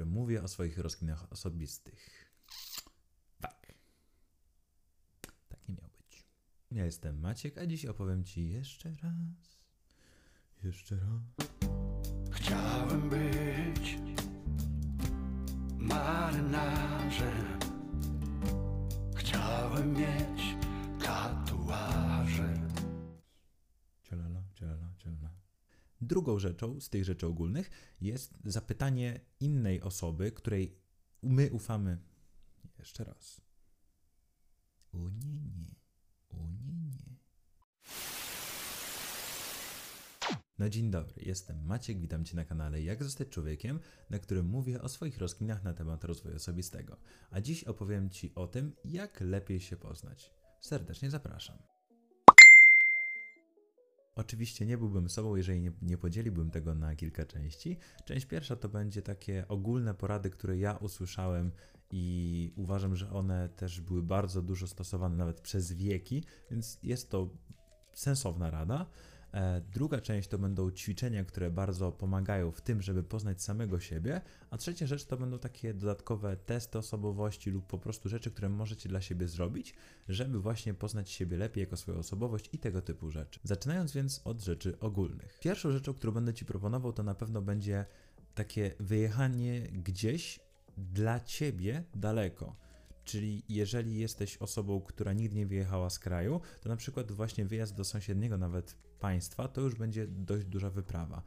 którym mówię o swoich rozkminach osobistych. Tak. Tak nie miał być. Ja jestem Maciek, a dziś opowiem Ci jeszcze raz. Jeszcze raz. Chciałem być marynarzem. Chciałem mieć Drugą rzeczą z tych rzeczy ogólnych jest zapytanie innej osoby, której my ufamy. Jeszcze raz. O nie, nie. O nie, nie. No dzień dobry, jestem Maciek, witam Cię na kanale Jak zostać człowiekiem, na którym mówię o swoich rozkminach na temat rozwoju osobistego. A dziś opowiem Ci o tym, jak lepiej się poznać. Serdecznie zapraszam. Oczywiście nie byłbym sobą, jeżeli nie, nie podzieliłbym tego na kilka części. Część pierwsza to będzie takie ogólne porady, które ja usłyszałem i uważam, że one też były bardzo dużo stosowane nawet przez wieki, więc jest to sensowna rada. E, Druga część to będą ćwiczenia, które bardzo pomagają w tym, żeby poznać samego siebie, a trzecia rzecz to będą takie dodatkowe testy osobowości lub po prostu rzeczy, które możecie dla siebie zrobić, żeby właśnie poznać siebie lepiej jako swoją osobowość i tego typu rzeczy. Zaczynając więc od rzeczy ogólnych. Pierwszą rzeczą, którą będę Ci proponował, to na pewno będzie takie wyjechanie gdzieś dla Ciebie daleko. Czyli jeżeli jesteś osobą, która nigdy nie wyjechała z kraju, to na przykład właśnie wyjazd do sąsiedniego nawet państwa to już będzie dość duża wyprawa.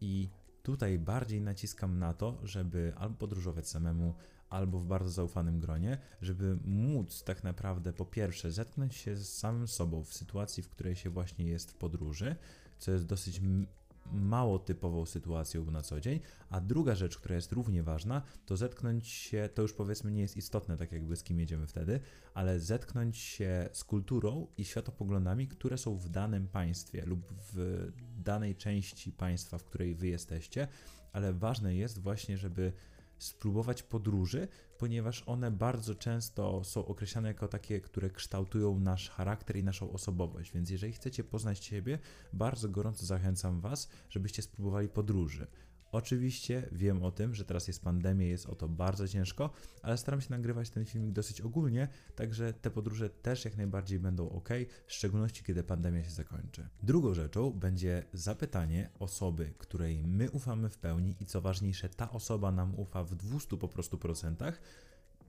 I tutaj bardziej naciskam na to, żeby albo podróżować samemu, albo w bardzo zaufanym gronie, żeby móc tak naprawdę po pierwsze zetknąć się z samym sobą w sytuacji, w której się właśnie jest w podróży, co jest dosyć mało typową sytuacją na co dzień, a druga rzecz, która jest równie ważna, to zetknąć się, to już powiedzmy nie jest istotne, tak jakby z kim jedziemy wtedy, ale zetknąć się z kulturą i światopoglądami, które są w danym państwie lub w danej części państwa, w której wy jesteście, ale ważne jest właśnie, żeby spróbować podróży, ponieważ one bardzo często są określane jako takie, które kształtują nasz charakter i naszą osobowość. Więc jeżeli chcecie poznać siebie, bardzo gorąco zachęcam Was, żebyście spróbowali podróży. Oczywiście wiem o tym, że teraz jest pandemia, jest o to bardzo ciężko, ale staram się nagrywać ten filmik dosyć ogólnie, także te podróże też jak najbardziej będą ok, w szczególności kiedy pandemia się zakończy. Drugą rzeczą będzie zapytanie osoby, której my ufamy w pełni i co ważniejsze, ta osoba nam ufa w 200 po prostu procentach,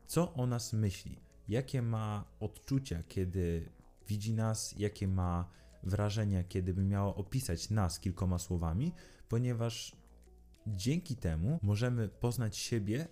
co o nas myśli, jakie ma odczucia, kiedy widzi nas, jakie ma wrażenia, kiedy by miało opisać nas kilkoma słowami, ponieważ Dzięki temu możemy poznać siebie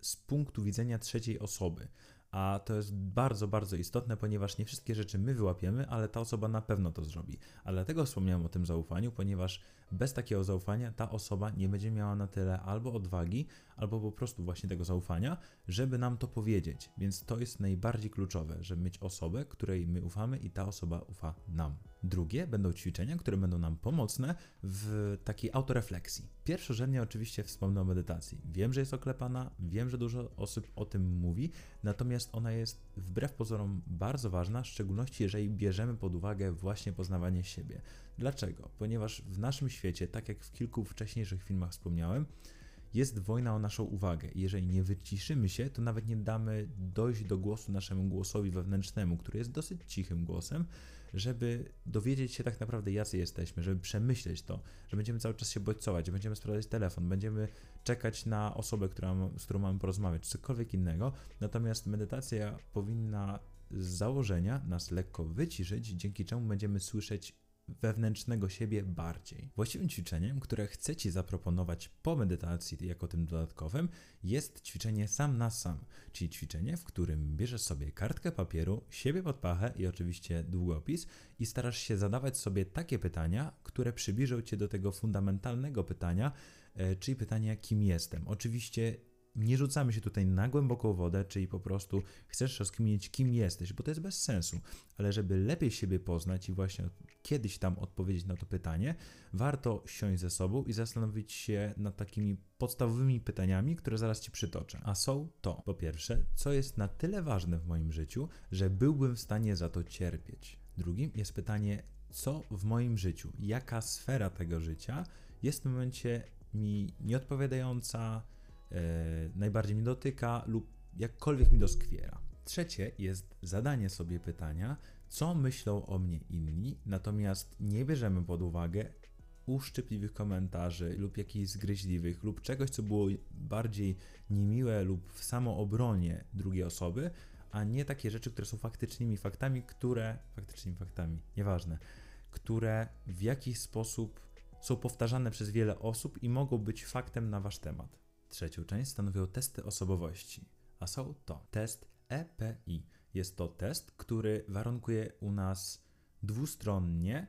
z punktu widzenia trzeciej osoby. A to jest bardzo, bardzo istotne, ponieważ nie wszystkie rzeczy my wyłapiemy, ale ta osoba na pewno to zrobi. A dlatego wspomniałem o tym zaufaniu, ponieważ bez takiego zaufania ta osoba nie będzie miała na tyle albo odwagi, albo po prostu właśnie tego zaufania, żeby nam to powiedzieć. Więc to jest najbardziej kluczowe, żeby mieć osobę, której my ufamy i ta osoba ufa nam. Drugie będą ćwiczenia, które będą nam pomocne w takiej autorefleksji. Pierwszorzędnie oczywiście wspomnę o medytacji. Wiem, że jest oklepana, wiem, że dużo osób o tym mówi, natomiast ona jest wbrew pozorom bardzo ważna, w szczególności jeżeli bierzemy pod uwagę właśnie poznawanie siebie. Dlaczego? Ponieważ w naszym świecie, tak jak w kilku wcześniejszych filmach wspomniałem, jest wojna o naszą uwagę. Jeżeli nie wyciszymy się, to nawet nie damy dojść do głosu naszemu głosowi wewnętrznemu, który jest dosyć cichym głosem, żeby dowiedzieć się tak naprawdę, jacy jesteśmy, żeby przemyśleć to, że będziemy cały czas się bodźcować, że będziemy sprawdzać telefon, będziemy czekać na osobę, która, z którą mamy porozmawiać, czy cokolwiek innego. Natomiast medytacja powinna z założenia nas lekko wyciszyć, dzięki czemu będziemy słyszeć wewnętrznego siebie bardziej. Właściwym ćwiczeniem, które chcę Ci zaproponować po medytacji jako tym dodatkowym, jest ćwiczenie sam na sam, czyli ćwiczenie, w którym bierzesz sobie kartkę papieru, siebie pod pachę i oczywiście długopis i starasz się zadawać sobie takie pytania, które przybliżą Cię do tego fundamentalnego pytania, e, czyli pytania, kim jestem. Oczywiście nie rzucamy się tutaj na głęboką wodę, czyli po prostu chcesz rozkminić, kim jesteś, bo to jest bez sensu. Ale żeby lepiej siebie poznać i właśnie kiedyś tam odpowiedzieć na to pytanie, warto siąść ze sobą i zastanowić się nad takimi podstawowymi pytaniami, które zaraz Ci przytoczę. A są to, po pierwsze, co jest na tyle ważne w moim życiu, że byłbym w stanie za to cierpieć. Drugim jest pytanie, co w moim życiu, jaka sfera tego życia jest w momencie mi nieodpowiadająca, najbardziej mi dotyka lub jakkolwiek mi doskwiera. Trzecie jest zadanie sobie pytania, co myślą o mnie inni, natomiast nie bierzemy pod uwagę uszczypliwych komentarzy lub jakichś zgryźliwych lub czegoś, co było bardziej niemiłe lub w samoobronie drugiej osoby, a nie takie rzeczy, które są faktycznymi faktami, które faktycznymi faktami, nieważne, które w jakiś sposób są powtarzane przez wiele osób i mogą być faktem na wasz temat. Trzecią część stanowią testy osobowości, a są to test EPI. Jest to test, który warunkuje u nas dwustronnie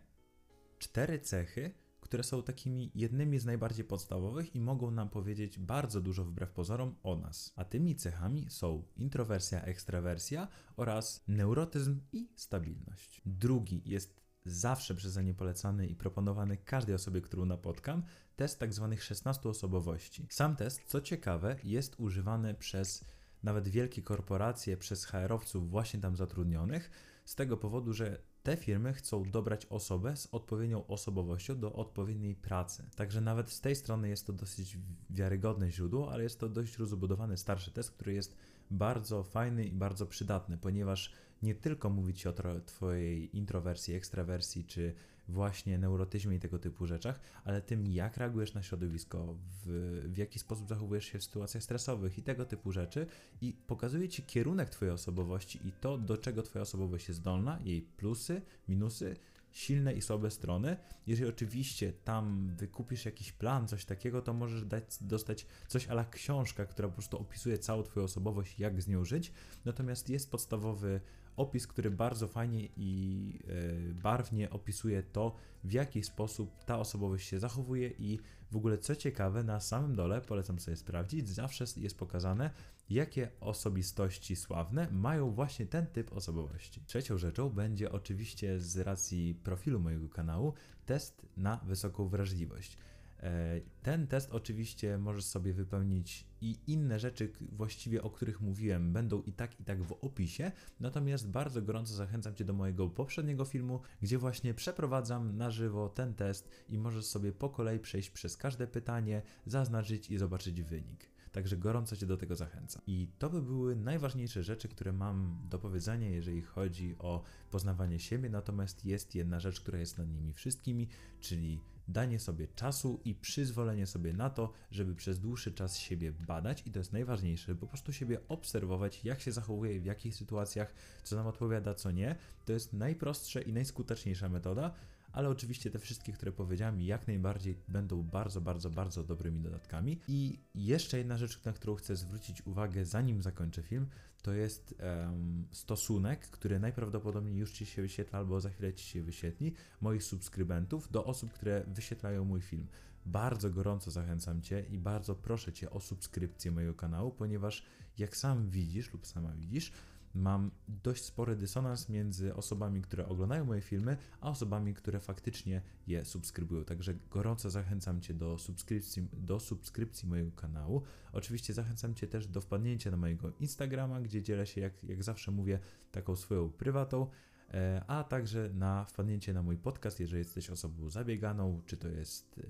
cztery cechy, które są takimi jednymi z najbardziej podstawowych i mogą nam powiedzieć bardzo dużo wbrew pozorom o nas. A tymi cechami są introwersja, ekstrawersja oraz neurotyzm i stabilność. Drugi jest zawsze przeze mnie polecany i proponowany każdej osobie, którą napotkam, test tzw. Tak 16 osobowości. Sam test, co ciekawe, jest używany przez nawet wielkie korporacje, przez HR-owców właśnie tam zatrudnionych, z tego powodu, że te firmy chcą dobrać osobę z odpowiednią osobowością do odpowiedniej pracy. Także nawet z tej strony jest to dosyć wiarygodne źródło, ale jest to dość rozbudowany starszy test, który jest bardzo fajny i bardzo przydatny, ponieważ nie tylko mówi ci o Twojej introwersji, ekstrawersji czy właśnie neurotyzmie i tego typu rzeczach, ale tym, jak reagujesz na środowisko, w, w jaki sposób zachowujesz się w sytuacjach stresowych i tego typu rzeczy. I pokazuje ci kierunek Twojej osobowości i to, do czego Twoja osobowość jest zdolna, jej plusy, minusy, silne i słabe strony. Jeżeli oczywiście tam wykupisz jakiś plan, coś takiego, to możesz dać, dostać coś ala książka, która po prostu opisuje całą Twoją osobowość, jak z nią żyć. Natomiast jest podstawowy opis, który bardzo fajnie i e, barwnie opisuje to, w jaki sposób ta osobowość się zachowuje i w ogóle co ciekawe, na samym dole, polecam sobie sprawdzić, zawsze jest pokazane, jakie osobistości sławne mają właśnie ten typ osobowości. Trzecią rzeczą będzie oczywiście z racji profilu mojego kanału test na wysoką wrażliwość. E, ten test oczywiście możesz sobie wypełnić i inne rzeczy właściwie, o których mówiłem, będą i tak i tak w opisie. Natomiast bardzo gorąco zachęcam Cię do mojego poprzedniego filmu, gdzie właśnie przeprowadzam na żywo ten test i możesz sobie po kolei przejść przez każde pytanie, zaznaczyć i zobaczyć wynik. Także gorąco Cię do tego zachęcam. I to by były najważniejsze rzeczy, które mam do powiedzenia, jeżeli chodzi o poznawanie siebie. Natomiast jest jedna rzecz, która jest nad nimi wszystkimi, czyli danie sobie czasu i przyzwolenie sobie na to, żeby przez dłuższy czas siebie badać i to jest najważniejsze, po prostu siebie obserwować, jak się zachowuje, w jakich sytuacjach, co nam odpowiada, co nie. To jest najprostsza i najskuteczniejsza metoda, ale oczywiście te wszystkie, które powiedziałem, jak najbardziej będą bardzo, bardzo, bardzo dobrymi dodatkami. I jeszcze jedna rzecz, na którą chcę zwrócić uwagę, zanim zakończę film, to jest um, stosunek, który najprawdopodobniej już Ci się wyświetla albo za chwilę Ci się wyświetli, moich subskrybentów do osób, które wyświetlają mój film. Bardzo gorąco zachęcam Cię i bardzo proszę Cię o subskrypcję mojego kanału, ponieważ jak sam widzisz lub sama widzisz, mam dość spory dysonans między osobami, które oglądają moje filmy, a osobami, które faktycznie je subskrybują. Także gorąco zachęcam Cię do subskrypcji, do subskrypcji mojego kanału. Oczywiście zachęcam Cię też do wpadnięcia na mojego Instagrama, gdzie dzielę się, jak, jak zawsze mówię, taką swoją prywatą e, a także na wpadnięcie na mój podcast, jeżeli jesteś osobą zabieganą, czy to jest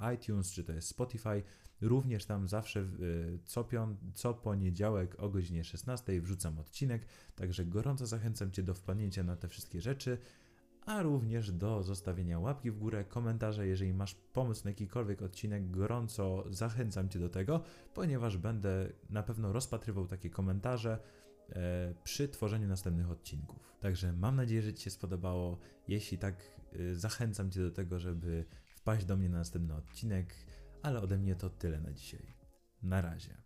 e, iTunes, czy to jest Spotify, Również tam zawsze co, pią- co poniedziałek o godzinie 16 wrzucam odcinek, także gorąco zachęcam Cię do wpadnięcia na te wszystkie rzeczy, a również do zostawienia łapki w górę, komentarza, jeżeli masz pomysł na jakikolwiek odcinek, gorąco zachęcam Cię do tego, ponieważ będę na pewno rozpatrywał takie komentarze e, przy tworzeniu następnych odcinków. Także mam nadzieję, że Ci się spodobało. Jeśli tak, e, zachęcam Cię do tego, żeby wpaść do mnie na następny odcinek ale ode mnie to tyle na dzisiaj. Na razie.